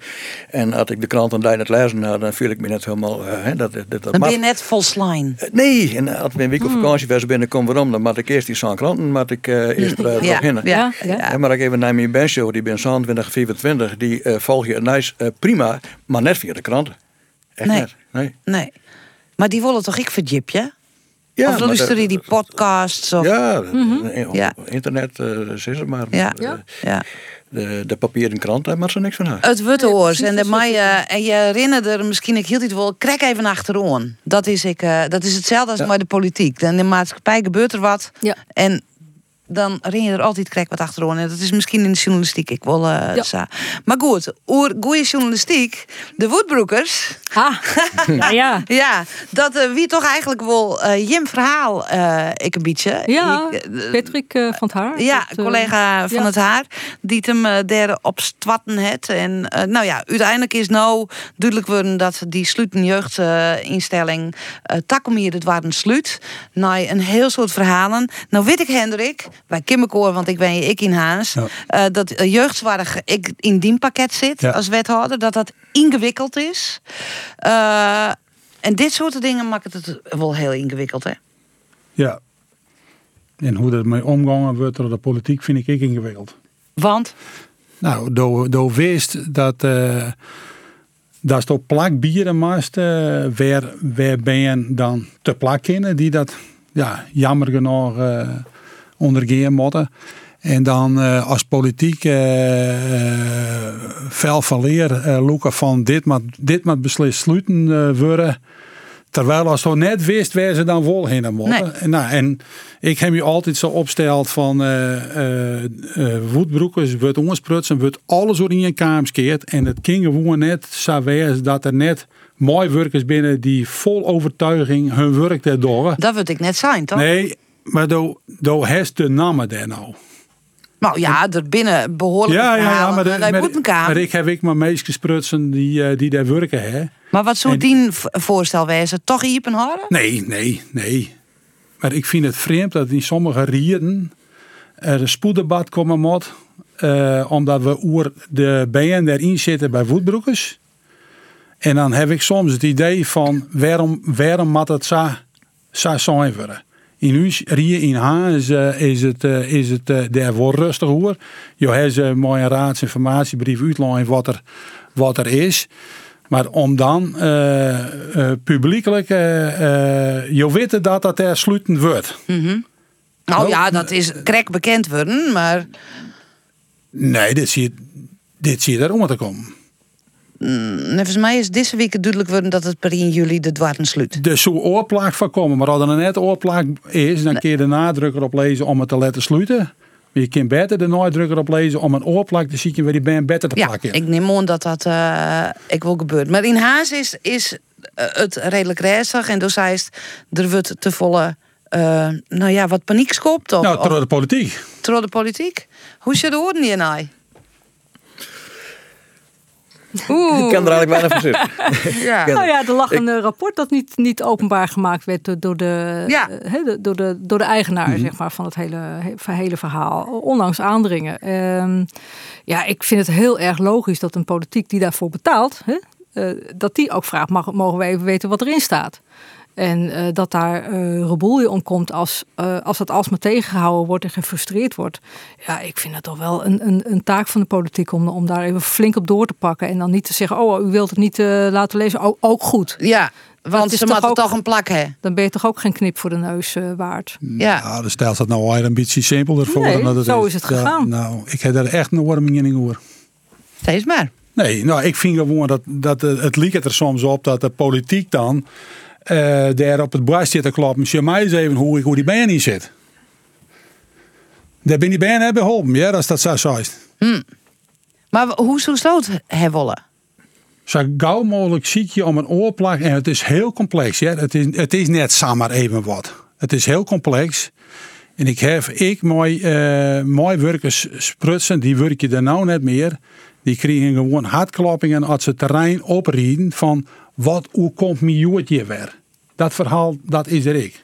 En als ik de krant dan net lezen had, dan viel ik me net helemaal... eh, hè, dat, dat, dat, Dan ben je net vol slime. Nee, en als ik een week op Hmm. vakantie was binnenkom, waarom? Dan moet ik eerst die zo'n kranten, moet ik eh, eerst eruit Ja, beginnen. ja, ja. En maar ik even naar mijn bandshow, die ben 22, 24, die eh, volg je nice, eh, prima, maar net via de kranten. Echt Nee. net. Nee. Nee. Maar die willen toch ik verdjipje? Ja, of maar luisteren dat- die podcasts? Of... Ja, Mhm. eh, Ja. internet uh, is het maar. Ja. maar, eh, Ja. De, de papieren krant, daar maakt ze niks van uit. Het Wuttehoors en de Maya. En je herinnert er misschien, ik hield het wel, krek even achterom. Dat is, ik, eh, dat is hetzelfde als Ja. bij de politiek. In de maatschappij gebeurt er wat. Ja. En dan ren je er altijd krek wat achterom. En dat is misschien in de journalistiek. Ik wil, eh, Ja. Maar goed, oer goede journalistiek. De Woodbroekers. Ah, ja, ja. ja, dat eh, wie toch eigenlijk wel eh Jim verhaal, ik een beetje. Ja, Ik, Patrick van het Haar. ja, collega van ja. het haar, die het hem derde op stwatten het. En nou ja, uiteindelijk is nou duidelijk worden dat die sluten jeugdinstelling uh, Takomier het waren sluit. Nou, een heel soort verhalen. Nou weet ik Hendrik, bij Kimmerkoor, want ik ben je ik in Haas, eh, dat uh, jeugdzorg ik in die pakket zit Ja. als wethouder, dat dat ingewikkeld is. Eh, en dit soort dingen maakt het wel heel ingewikkeld, hè? ja. En hoe dat mee omgaan wordt door de politiek vind ik ik ingewikkeld. Want? Nou, door, door wist dat uh, dat op plak bieren moest, uh, waar, waar ben je dan te plak in, die dat ja, jammer genoeg uh, ondergaan moeten. En dan uh, als politiek uh, fel van leer loeken van dit moet, dit moet beslist sluiten worden. Terwijl als zo net wist waar ze dan vol heen moeten. Nee. En, nou, en ik heb je altijd zo opgesteld van uh, woedbroekers, wordt ongesprutsen, wordt alles door in je kamers keert. En het ging gewoon net zo dat er net mooi werkers binnen die vol overtuiging hun werk te doen. Dat wil ik net zijn, toch? Nee, maar do, do heeft de namen daar nou. Nou ja, er binnen behoorlijk ja, ja, ja, maar, de, maar, maar ik heb ik maar meest sprutsen die, uh, die daar werken. Hè. Maar wat zou die voorstel wezen? Toch iepen houden? Nee, nee, nee. Maar ik vind het vreemd dat in sommige rieden er een spoeddebat komen moet. Uh, omdat we oer de BN erin zitten bij voetbroekers. En dan heb ik soms het idee van waarom, waarom moet het zo, zo zijn worden. In huis, hier in Haan is, uh, is het, uh, is het uh, daar wel rustig hoor. Je hebt een mooie raadsinformatiebrief uitlijn wat er, wat er is. Maar om dan publiekelijk je weten dat dat er sluiten wordt. Mm -hmm. Nou ja, dat is krek bekend worden, maar... Nee, dit zie je, dit zie je erom te komen. Mm, volgens mij is deze week duidelijk worden dat het per 1 juli de dwarten sluit. Er zou oorplaag van komen, maar als er een net oorplaag is, dan kun je de nadrukker op lezen om het te laten sluiten. Maar je kunt beter de nadrukker op lezen om een oorplak te zien waar die band beter te ja, plakken. ik neem aan dat dat uh, ik wil gebeuren. Maar in Haas is, is uh, het redelijk rustig en dus hij is er wordt te volle, uh, nou ja, wat paniek skopt. Of, nou, door de politiek. Door de politiek. Hoe zit de horen hier nou? Oeh. Ik kan er eigenlijk weinig van zitten. ja. Nou ja, er lag een ik... rapport dat niet, niet openbaar gemaakt werd door, door, de, ja. he, door, de, door de eigenaar mm -hmm. zeg maar, van het hele, hele verhaal. Ondanks aandringen. Um, ja, ik vind het heel erg logisch dat een politiek die daarvoor betaalt, he, uh, dat die ook vraagt, mag, mogen we even weten wat erin staat. En eh, dat daar uh, reboelje om komt als, uh, als dat alsmaar tegengehouden wordt en gefrustreerd wordt. Ja, ik vind het toch wel een, een, een taak van de politiek om, om daar even flink op door te pakken. En dan niet te zeggen, oh, u wilt het niet laten lezen. ook, ook goed. Ja, want ze moeten toch een plak hè? Dan ben je toch ook geen knip voor de neus waard. Ja, dus stelt dat nou al een beetje simpeler voor nee, dan dat het zo is het gegaan. Ja, nou, ik heb daar echt een warming in hoor. Steeds maar. Nee, nou, ik vind gewoon dat, dat het liep er soms op dat de politiek dan uh, daar op het borst zit te kloppen. Zie mij eens even hoe, die band in zit. Daar ben die band hebben geholpen, ja, als dat zo is. Hmm. Maar hoe zou het hebben Zo gauw mogelijk ziet je om een oorplak. En het is heel complex. Ja? Het, is, het is net samen even wat. Het is heel complex. En ik heb ik mooi, uh, mooi werkers sprutsen, die werk je er nou net meer. Die kregen gewoon hartkloppingen als ze terrein oprieden van wat, hoe komt mijn joertje weer? Dat verhaal, dat is er ik.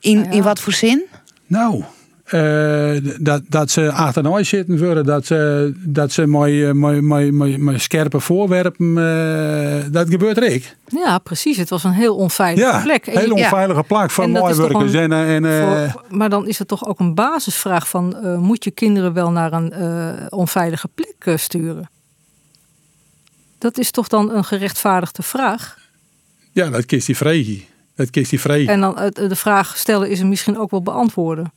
In, in wat voor zin? Nou, uh, dat, dat ze achterna zitten worden, dat ze, dat ze mooi, mooi, mooi, mooi, mooi scherpe voorwerpen, uh, dat gebeurt er ik. Ja, precies. Het was een heel onveilige ja, plek. Een heel onveilige plek voor mooi werkers. En, en, uh, voor, maar dan is het toch ook een basisvraag van, moet je kinderen wel naar een onveilige plek sturen? Dat is toch dan een gerechtvaardigde vraag? Ja, dat kiest die vregie. Dat kiest die vregie. En dan de vraag stellen is er misschien ook wel beantwoorden.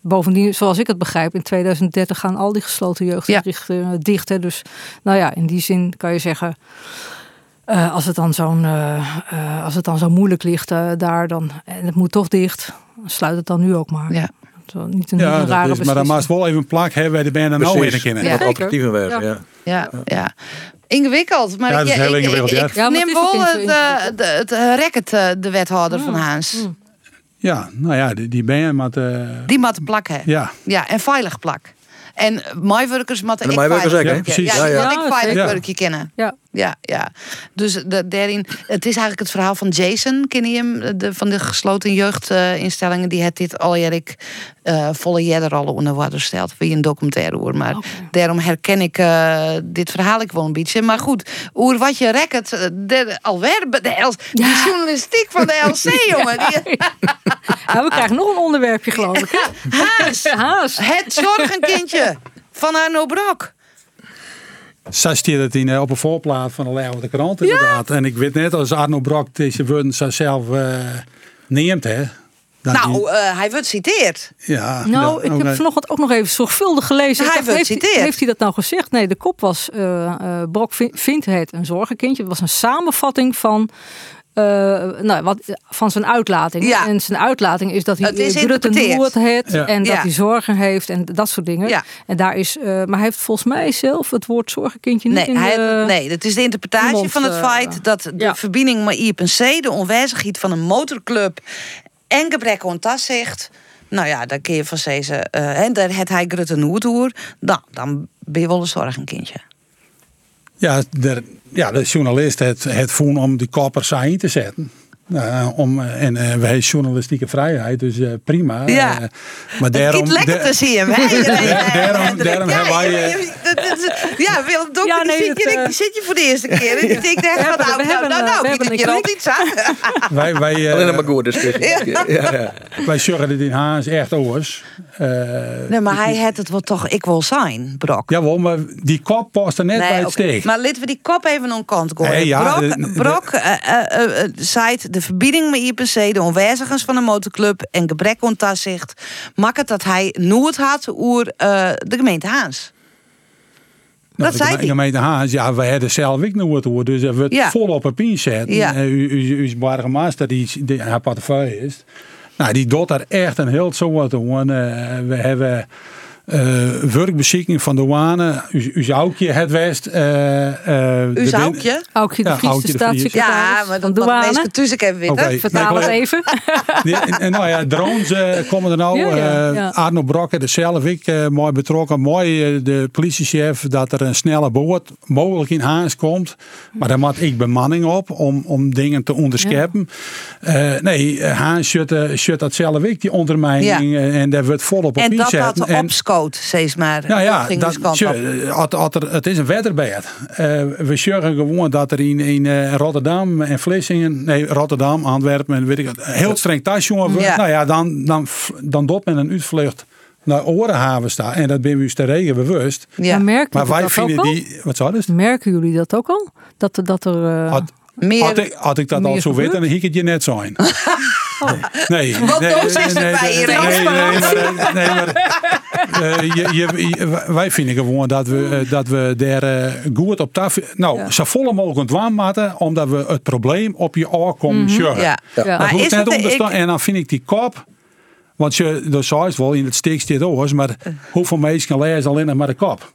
Bovendien, zoals ik het begrijp, in 2030 gaan al die gesloten jeugdinrichtingen ja. dicht. Hè. Dus nou ja, in die zin kan je zeggen. Uh, als, het dan zo'n, uh, uh, als het dan zo moeilijk ligt daar, dan, en het moet toch dicht, sluit het dan nu ook maar. Ja. Zo, niet een, ja, rare is, maar dan moet wel even een plak hebben bij de benen nou weer kennen. Ja. Ja. Ja, ja. Ingewikkeld. Maar ja, dat is heel ingewikkeld. Ik, ik, ik neem wel het, het, het record, de wethouder van Haans. Mm. Ja, nou ja, die, die ben je met... Uh... Die mat plak, hè? Ja. Ja, en veilig plak. En myworkers moeten ik veilig ook, ja, precies. Ja, ja, ja. ik veilig ja. werkje kennen. Ja. Ja, ja. Dus de, daarin, het is eigenlijk het verhaal van Jason, ken je hem? De, van de gesloten jeugdinstellingen, uh, die het dit al uh, volle jaren al onder water stelt. Wie een documentaire hoor. Maar okay. daarom herken ik uh, dit verhaal ik wel een beetje. Maar goed, hoe wat je rekkert, de, alweer de, de, de journalistiek van de LC, jongen. Die, ja, we krijgen nog een onderwerpje, geloof ik. Haas. Haas. Het zorgenkindje van Arno Brok. Zo stiert het in, op een voorplaat van de Leeuwen krant inderdaad. Ja. En ik weet net als Arno Brok deze woorden zelf uh, neemt, hè. Nou, die... uh, hij wordt citeerd. Ja. Nou, ik heb vanochtend ook nog even zorgvuldig gelezen. Hij wordt heeft, citeerd. Heeft hij dat nou gezegd? Nee, de kop was, uh, Brok vindt het een zorgenkindje. Het was een samenvatting van uh, nou, wat, van zijn uitlating. Ja. En zijn uitlating is dat hij Rutte Noord heeft ja. en dat ja. hij zorgen heeft en dat soort dingen. Ja. En daar is, uh, maar hij heeft volgens mij zelf het woord zorgenkindje niet nee, in de, Nee, dat is de interpretatie mond, van het uh, feit dat de verbinding met IPC, de onwijzigheid van een motorclub en gebrek aan toezicht. Nou ja, dan kun je van deze, en daar het hij Rutte Noord hoor, dan, dan ben je wel een zorgenkindje. Ja, de, ja, de journalist het, het voen om die koppers in te zetten. Uh, om, en uh, wij hebben journalistieke vrijheid, dus uh, prima. Ja. maar daarom, lekker te zien. daarom daarom hebben wij. ja, Willem Donker, ja, nee, zit, je, zit je voor de eerste keer. En ik denk, nou, nou, nou, nou, nou, ik heb je al iets aan. wij, wij, Alleen maar goed discussie. ja. ja. Wij zorgen dit in Haas echt oors. nee, maar hij had het wel toch ik wil zijn, Brok. Jawel, maar die kop past er net nee, bij het okay. steek. Maar laten we die kop even aan kant gooien. Brok, de, Brok zei de verbinding met IPC, de onwijzigers van de motorclub en gebrek aan toezicht, maakt het dat hij nooit had over uh, de gemeente Haans. Nou, dat zei de gemeente Haans, ja, wij hadden zelf ik nooit hoor, dus er wordt ja. vol op papier zetten. Ja. Uh, u, u, u burgemeester die, die haar portefeuille is, nou, die doet daar echt een heel soort aan. Uh, we hebben werkbeschikking van douane, uw Aukje het West. Uh, uh, uw Aukje? Aukje de Friese staatssecretaris Ja, maar dat douane. Mensen tussen hebben weten. Okay. Vertaal het even. en, nou ja, drones komen er nou. Ja, ja, ja. Arno Brokke er zelf, ik mooi betrokken. Mooi de politiechef dat er een snelle boot mogelijk in Haans komt. Maar daar moet ik bemanning op om, om dingen te onderscheppen. nee, Haans shut, shut dat zelf ik, die ondermijning. En daar wordt volop op en inzetten. En dat dat koud, steeds maar. Nou ja, dat, dus eh, had- had er- het is een wetterbed. Eh, we zorgen gewoon dat er in, in eh, Rotterdam en Vlissingen, nee, Rotterdam, Antwerpen, en weet ik het, heel streng thuisjongen wordt. Ja. Nou ja, dan, dan, dan doet men een uitvlucht naar Orenhaven staan. En dat ben we ons te regen bewust. Maar merken Maar jullie wij dat vinden ook al? die. Wat zou dat? Merken jullie dat ook al? Dat, er- dat er... eh, Had, meer, had, ik, had ik dat al zo weten, dan hiek het je net zijn. Nee, Wat nee, doos is nee, bij nee, je, nee, nee, maar, eh, nee, maar eh, je, je, wij vinden gewoon dat we, eh, dat we daar eh, goed op tafel. Nou, zo volle mogelijk warm maken, omdat we het probleem op je oor komen sjorgen. ja. Ja. Maar is het- ik- En dan vind ik die kop. Want je, dat zei het wel in het stikst dit oors, maar hoeveel mensen lezen alleen nog maar de kop?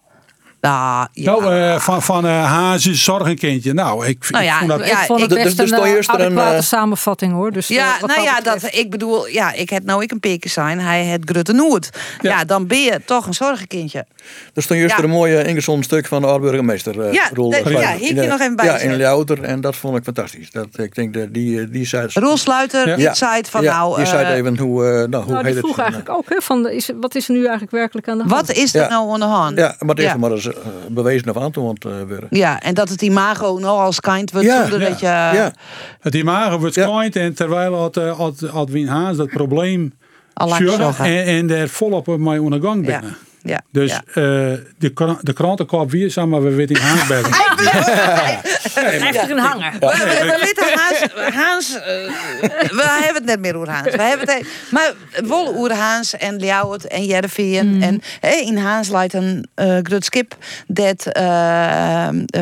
Ah, ja. Nou, eh, van, van eh Hazes zorgenkindje. Nou, ik, Nou ja, ik vond dat ja, ik vond het best dus een dan een, adequate samenvatting hoor. Dus, Ja, nou ja, dat, ik bedoel, ja, ik heb nou ik een peker zijn, hij het Grutte Noord. Ja. dan ben je toch een zorgenkindje. Er stond juist Ja. een mooie ingezonden stuk van de oud-burgemeester. eh, Ja, Roel dat- ja, hier nog even bij Ja, in. Ljouter. En dat vond ik fantastisch. Dat, ik denk dat die, die zei... Roel Sluiter, die zei van ja, nou... die zei even hoe, eh, nou, hoe Nou, die vroeg eigenlijk ook, hè, van, is, wat is er nu eigenlijk werkelijk aan de hand? Wat is er nou aan de hand? Ja, maar het is Ja. er maar eens eh, bewezen of aantoond uh, worden. Ja, en dat het imago nou als kind wordt Ja, zonder ja, dat je... ja. Het imago wordt klein en terwijl had, eh, had, had Wien Haas dat probleem Al en, en daar volop mee aan de gang Ja, binnen. Ja, Dus ja. eh, de, kra- de krantenkop weer maar we weten in Haas bij. Er een hanger. We, we, we weten Haans, Haans eh, we hebben het net meer over Haans. We hebben het, he- maar wel over Haans en Ljouwert en Jereveen. En hey, in Haans leidt een uh, groot skip dat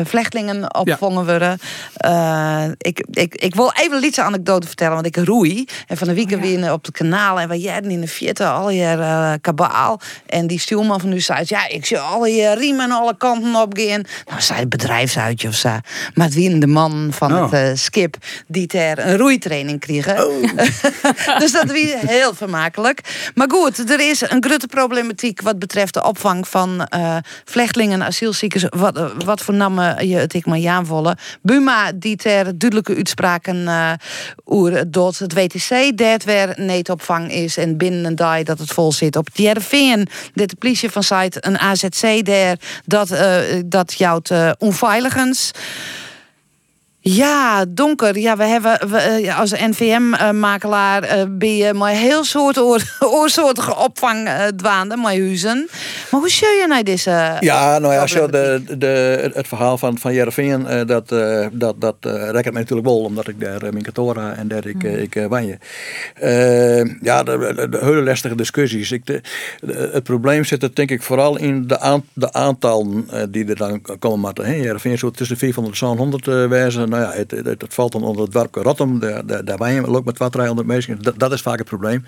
vlechtelingen opvangen worden. Eh, ik, ik, ik wil even een lietse anekdote vertellen, want ik roei. En van de weekend weer op het kanaal en we jaren in de vierte al je eh, kabaal. En die van u zei, ja, ik zie alle je riemen alle kanten opgaan. Nou, zei het bedrijfsuitje of zo. Maar het wie de man van Oh. het eh, skip die ter een roeitraining kregen. dus dat was heel vermakelijk. Maar goed, er is een grote problematiek wat betreft de opvang van eh vlechtelingen, asielziekers. Wat, eh, wat voor namen je het ik maar aanvallen. Buma die ter duidelijke uitspraken eh oer dat het WTC dat weer neetopvang is en binnen een dag dat het vol zit op JRVN. Dat de politie van site een AZC daar dat, eh dat jouwt eh onveiligens. Ja, donker. Ja, we hebben we, eh, als NVM-makelaar eh ben je maar heel soort oor, oorsoortige opvang eh dwaande, maar huizen. Maar hoe zie je naar deze? Ja, nou ja, zo de, de, het verhaal van, van Jereveen, dat, dat, dat mij natuurlijk wel, omdat ik daar mijn kantoor en daar ik, eh, ik wanje. Ja, de, de, de hele lastige discussies. Ik, de, de- het probleem zit er denk ik vooral in de, de aantallen die er dan komen. Jereveen zo tussen 400 en 100 eh wijzen. Nou ja, het, valt dan onder het dorp Rotterdam, daar, daar, daar wanje ook met wat 300 mensen. Dat, dat is vaak het probleem.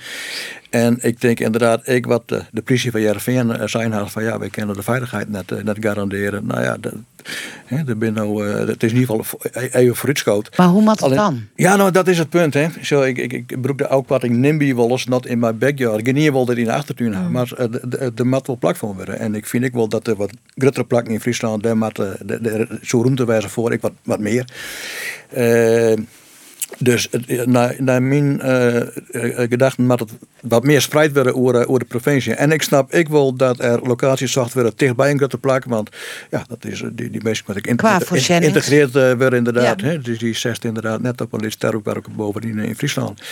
En ik denk inderdaad, ik wat de, de politie van Jereveen eh, zijn had van ja, wij kunnen de veiligheid net, eh, net garanderen. Nou ja, de, hè, ben nou, eh, het is in ieder geval even vooruitschoot. Maar hoe moet het dan? Ja, nou dat is het punt. Hè. Zo, ik, ik, ik broek de ook wat ik NIMBY wel eens, not in my backyard. Ik wel dat in de achtertuin heb, maar eh, de, de, de mat plak van worden. En ik vind ik wel dat er wat grotere plakken in Friesland, daar mat, de, de, zo ruimte wijzen voor, ik wat, wat meer. Eh, dus het- naar, naar mijn eh, eh, gedachten moet het wat meer spreid worden over, eh, over de provincie. En ik snap ik wel dat er locaties zocht worden dichtbij een grote plak. Want ja, dat is, die, die mensen integreerd eh, worden inderdaad. Ja. Hè? Dus die zegt inderdaad net op een litsterkwerk bovenin in Friesland.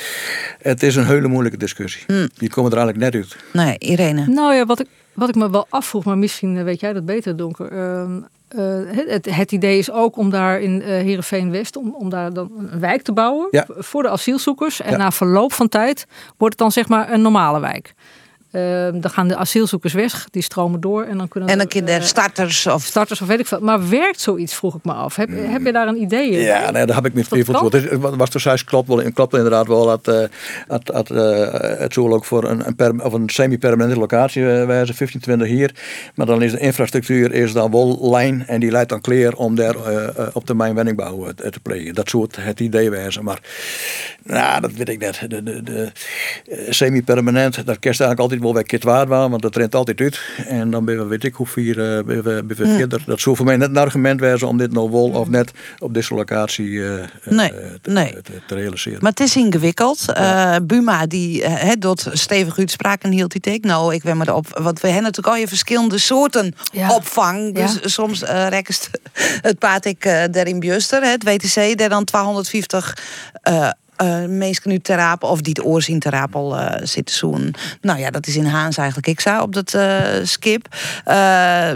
Het is een hele moeilijke discussie. Hm. Die komen er eigenlijk net uit. Nee, Irene. Nou ja, wat ik, wat ik me wel afvroeg, maar misschien weet jij dat beter, Donker. Ehm, eh, het, het, het idee is ook om daar in eh Heerenveen West, om, om daar dan een wijk te bouwen Ja. voor de asielzoekers. En Ja. na verloop van tijd wordt het dan zeg maar een normale wijk. Ehm, dan gaan de asielzoekers weg, die stromen door en dan kunnen En dan er, kunnen er eh, starters of... starters of weet ik veel. Maar werkt zoiets, vroeg ik me af. Heb, heb je daar een idee in? Ja, nee, daar heb ik kan? voor. Het was toen zei, klopt wel, klopt inderdaad wel dat, eh, dat, dat eh, het zal ook voor een, een, perm- of een semi-permanente locatie wijzen, 15, 20 hier. Maar dan is de infrastructuur is dan wel lijn en die leidt dan clear om daar eh, eh, op termijn wenningbouw eh, te plegen. Dat soort het idee wijzen. Maar nou, dat weet ik net. De, de, de, semi-permanent, daar kerst eigenlijk altijd ik wel wat waard waren, want dat rent altijd uit. En dan ben we, weet ik hoe vier, uh, ben we, ben we Hm. verder. Dat zou voor mij net een argument wezen om dit nou wel of net op deze locatie eh, eh, Nee, te, nee. te, te realiseren. Maar het is ingewikkeld. Eh, Buma, die uh, het doet stevig uitspraken hield die take. Nou, ik ben maar op. Want we hebben natuurlijk al je verschillende soorten opvang. Dus Ja. soms uh, rekst het paard ik uh, der in Bjuster, het WTC, der dan 250 uh, uh, mensen nu of die de oorzien terapel uh, zitten zoen. Nou ja, dat is in Haans eigenlijk ik zou op dat uh, skip.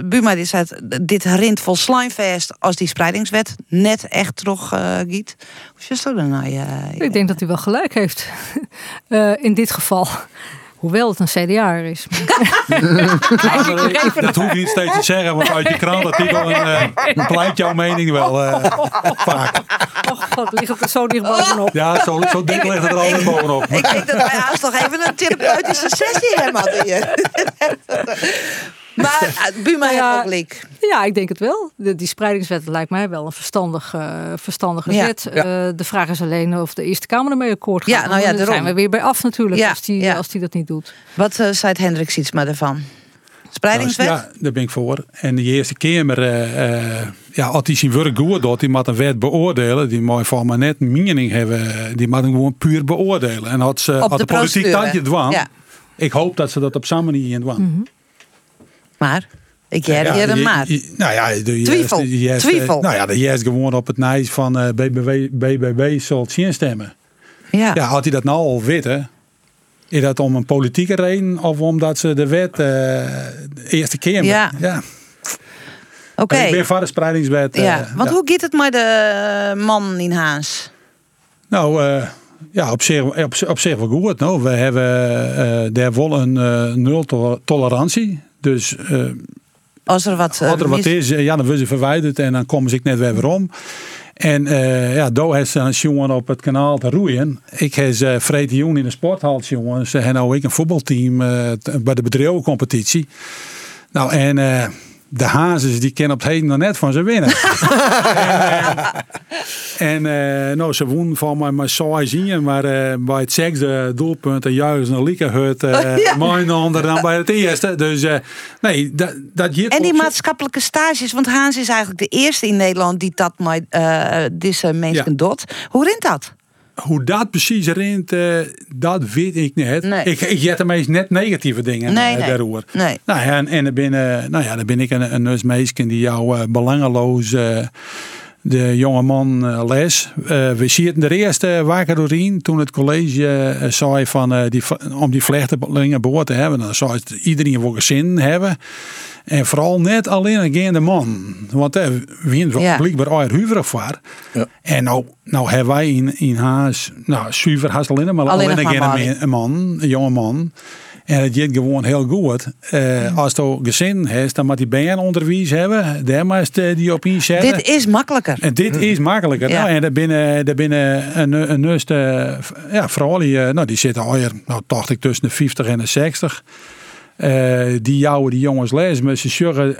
Buma die zei dit rint vol slijmvest als die spreidingswet net echt terug giet. Hoe is dat dan nou? Ja, Ik denk dat hij wel gelijk heeft. in dit geval. Hoewel het een CDA is. dat hoef je niet steeds te zeggen, want uit je krantartikel uh, pleit jouw mening wel uh, vaak. Oh god, ligt het er zo dicht bovenop. Ja, zo, zo dik ligt het er altijd bovenop. Ik denk dat wij haast nog even een therapeutische sessie hebben. Maar uh, Buma ja, heeft ook leek. Ja, ik denk het wel. De, die spreidingswet lijkt mij wel een verstandig, uh, verstandige Ja, zet. ja. Uh, de vraag is alleen of de Eerste Kamer ermee akkoord gaat. Ja, nou ja, Dan daarom. zijn we weer bij af natuurlijk Ja, als, die, ja. als die dat niet doet. Wat uh, zei Hendrik iets maar ervan? Spreidingswet? Nou, ja, daar ben ik voor. En de eerste Kamer, uh, ja, als hij zijn werk goed doet, die moet een wet beoordelen. Die moet van maar net een mening hebben. Die moet hem gewoon puur beoordelen. En had, ze, Op had de de, politiek dat je dwang. Ja. Ik hoop dat ze dat op samen manier dwang. Mhm. Maar? Ik jij Ja, hier een je- maar. je- Nou ja, de Twijfel, de juist- twijfel. Nou ja, de gewoon op het nijs van eh BBB, BBB zal stemmen. Ja. Ja, had hij dat nou al weten, is dat om een politieke reden of omdat ze de wet eh, de eerste keer. Ja. ja. Oké. Ik ben voor de spreidingswet. eh, Ja, want ja. hoe gaat het met de man in Haas? Nou, eh, ja, op zich, op, op zich wel goed. Nou, we hebben eh daar wel een eh, nul to- tolerantie. Dus eh, Als er wat, eh, als er wat is, eh, ja, dan worden ze verwijderd en dan komen ze net weer weer om. En ja, daar heeft ze een jongen op het kanaal te roeien. Ik heb ze vrede jongen in de sporthal, jongen. Ze hebben nou ook een voetbalteam bij de bedrijvencompetitie. Nou, en de Hazes die kennen op het heden nog net van ze winnen. en eh, nou, ze wonnen van mij maar saai zien, maar eh, bij het zesde doelpunt juist een lieke hut uh, Ja. dan bij het eerste. Dus eh, nee, dat, dat En die maatschappelijke stages, want Haans is eigenlijk de eerste in Nederland die dat met deze mensen Ja. doet. Hoe rint dat? Hoe dat precies rint, eh, dat weet ik niet. Nee. Ik, ik er meest net negatieve dingen Nee, nee. daarover. Nee. Nou ja, en, en dan ben, nou ja, dan ben ik een, een die jou eh, belangeloos eh, de jonge man eh, les. We zitten de eerste wakker doorheen toen het college zei van die, om die vluchtelingen boord te hebben. Dan zou het iedereen voor zin hebben. En vooral net alleen een de man. Want eh, we zijn Ja. blijkbaar al huiverig voor. En nou, nou hebben wij in, in huis, nou, zuiver haast alleen maar Alleen een, een man, een jonge man. En het gaat gewoon heel goed. Eh, Als je gezin hebt, dan moet die band onderwijs hebben. Daar moet je die op inzetten. Dit is makkelijker. En dit is makkelijker. Ja. Nou, en daar binnen, daar binnen een, een nuste ja, vrouw, die, eh, nou, die zitten alweer, nou, dacht ik, tussen de 50 en de 60. Eh, die jouwe, die jongens lezen, maar ze zeggen,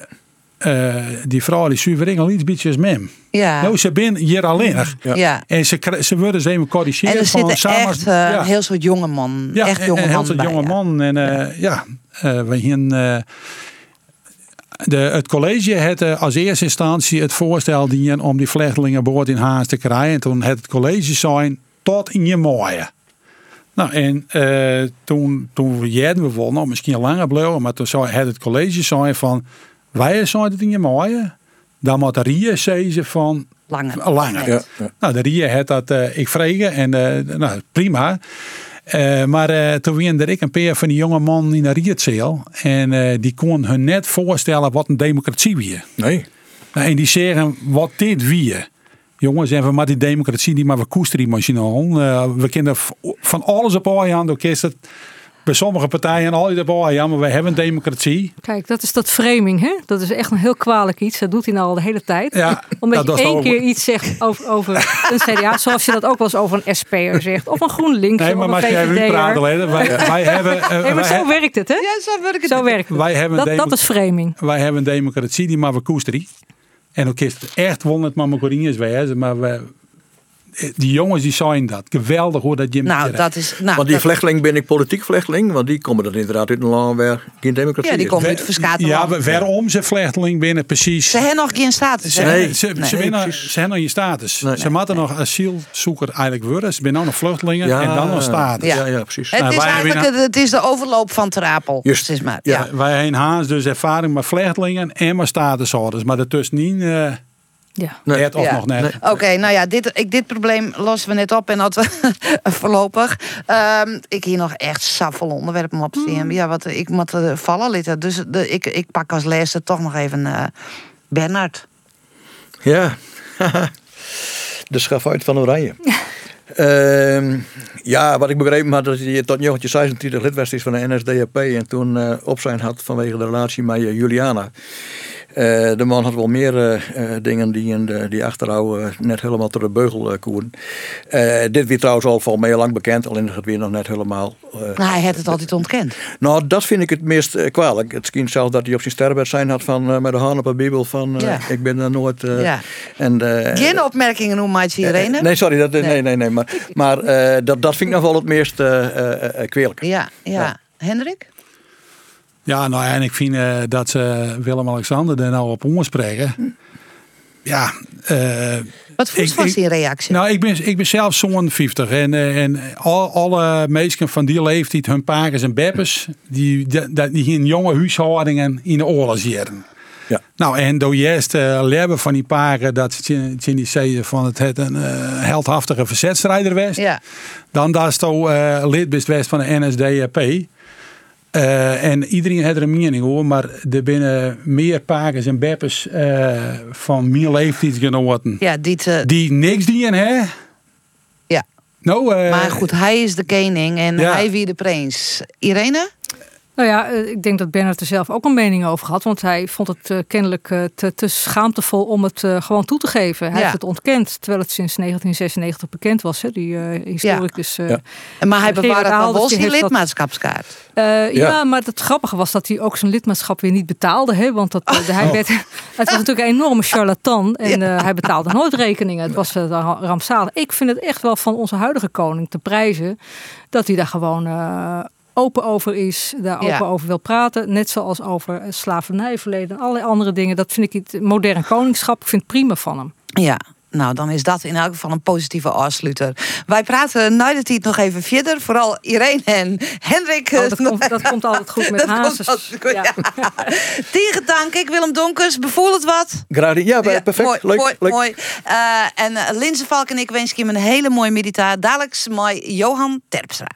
eh, die vrouw, die zuivering al iets beetje als mem. Ja. Nou, ze zijn hier alleen. Ja. En ze, ze worden ze even corrigeren. En er zitten samen- echt een heel soort jonge man. ja, echt jonge en heel man bij, jonge ja. man. En eh, ja, eh we eh, de, het college had als eerste instantie het voorstel dienen om die vluchtelingenboord in Haas te krijgen. En toen had het college zijn tot in je mooie. Nou, en eh, toen, toen we wel, nou misschien langer blijven, maar toen zei had het college zijn van, wij zijn het in je mooie. Dan moet de Rie zeggen van, langer. langer. Ja, ja. Nou, de Rie had dat eh, ik vregen en eh, nou, prima. Eh, maar eh, toen er ik een paar van die jonge man in de Rietzeel. En eh, die kon hun net voorstellen wat een democratie wie. Nee. Nou, en die zeggen wat dit wie. Jongens, en we maar die democratie die maar we koesteren emotioneel. Eh, we kunnen van alles op aan. Het bij sommige partijen altijd op aan. Maar we hebben een democratie. Kijk, dat is dat framing, hè? Dat is echt een heel kwalijk iets. Dat doet hij nou al de hele tijd. Ja, Omdat dat je één keer iets zegt over, over een CDA, zoals je dat ook wel eens over een SP'er zegt. Of een GroenLinks, Nee, maar mag jij even praten. Leden? Wij, wij hebben... eh, Nee, maar wij zo werkt het, hè? Ja, zo werkt het. Zo werkt het. Wij hebben dat, dat is framing. Wij hebben een democratie die maar we koesteren. En ook is het echt wonderd maar mijn Corinthians wezen. Maar we, die jongens die zijn dat. Geweldig hoor dat je Nou, dat is. Nou, want die dat- vluchteling ben ik politiek vluchteling, want die komen dan inderdaad uit een land waar geen democratie Ja, die komen uit verskaten Ja, waarom ze vluchteling binnen precies. Ze hebben nog geen status. Ze, Nee. ze, hebben nog je status. ze moeten nog asielzoeker eigenlijk worden. Ze zijn nou nog vluchtelingen Ja, en dan nog status. ja, ja, precies. Het Nou, is eigenlijk het, het is de overloop van Terapel. Juist. Het is maar, Ja, ja. wij hebben haast dus ervaring met vluchtelingen en met statushouders. Maar daartussenin eh ja. net of Ja. nog net. Oké, nou ja, dit, ik, dit probleem lossen we net op en dat we voorlopig. Ehm, ik hier nog echt saffel onderwerpen op staan. Ja, wat ik moet eh, vallen litten. Dus de, ik, ik pak als laatste toch nog even eh Bernard. Ja, de schafuit van Oranje. Ehm, ja, wat ik begrepen had, dat hij tot 1926 lid was is van de NSDAP en toen eh op zijn had vanwege de relatie met Juliana. Eh, de man had wel meer eh, eh, dingen die, in de, die achterhouden net helemaal tot de beugel koeren. Dit weer trouwens al van mij lang bekend, alleen is het weer nog net helemaal. eh, Nou, hij heeft het altijd ontkend. nou, dat vind ik het meest kwalijk. Het schijnt zelfs dat hij op zijn sterrenbed zijn had van met de hand op een bibel van Ja. ik ben er nooit. Ja. en, Geen opmerkingen hoe maatje Irene? Nee, sorry, dat, nee, nee, nee, maar, maar eh, dat, dat vind ik nog wel het meest kwalijk. Ja, ja. Hendrik? Ja, nou en ik vind eh, dat ze Willem-Alexander er nou op omspreken. Ja. eh, Wat voelt was die reactie? Nou, ik ben, ik ben zelf zo'n 50. En, eh, en al, alle mensen van die leeftijd, hun pakers en beppers, die, die, die in jonge huishoudingen in de oorlog zitten. Ja. Nou, en door juist uh, leren van die paken dat ze ze die zeiden van het het een heldhaftige verzetstrijder was. Ja. Dan dat is toch eh, lid best van de NSDAP. Eh, en iedereen heeft er een mening hoor, maar er binnen meer pakers en beppers eh, van mijn leeftijdsgenoten Ja, die te, die niks dienen, hè? Ja. Nou, eh, maar goed, hij is de koning en Ja. hij wie de prins. Irene? Nou ja, eh, ik denk dat Bernard er zelf ook een mening over had. Want hij vond het eh, kennelijk eh, te, te schaamtevol om het gewoon toe te geven. Hij Ja. heeft het ontkend, terwijl het sinds 1996 bekend was. Hè, die eh historicus. eh, Ja. Maar hij bewaarde Alders, wel die lidmaatschapskaart. Eh, ja. Ja. maar het grappige was dat hij ook zijn lidmaatschap weer niet betaalde. Hè? Want dat, hij Oh. werd, het was natuurlijk een enorme charlatan. En eh, hij betaalde nooit rekeningen. Het was ra- rampzalig. Ik vind het echt wel van onze huidige koning te prijzen. Dat hij daar gewoon eh, open over is. Daar Ja. open over wil praten. Net zoals over eh, slavernijverleden en allerlei andere dingen. Dat vind ik het modern koningschap. Ik vind het prima van hem. Ja. Nou, dan is dat in elk geval een positieve afsluiter. Wij praten na de tijd nog even verder. Vooral Irene en Hendrik. Oh, dat, komt, dat komt altijd goed met hazes. goed, ja. Tegen dank, ik Willem Donkers. Bevoel het wat? Graag, ja, Ja, perfect. Mooi, leuk, mooi, leuk. mooi. Eh, en uh, Linse Valk en ik wens je een hele mooie meditatie. Dadelijk met Johan Terpstra.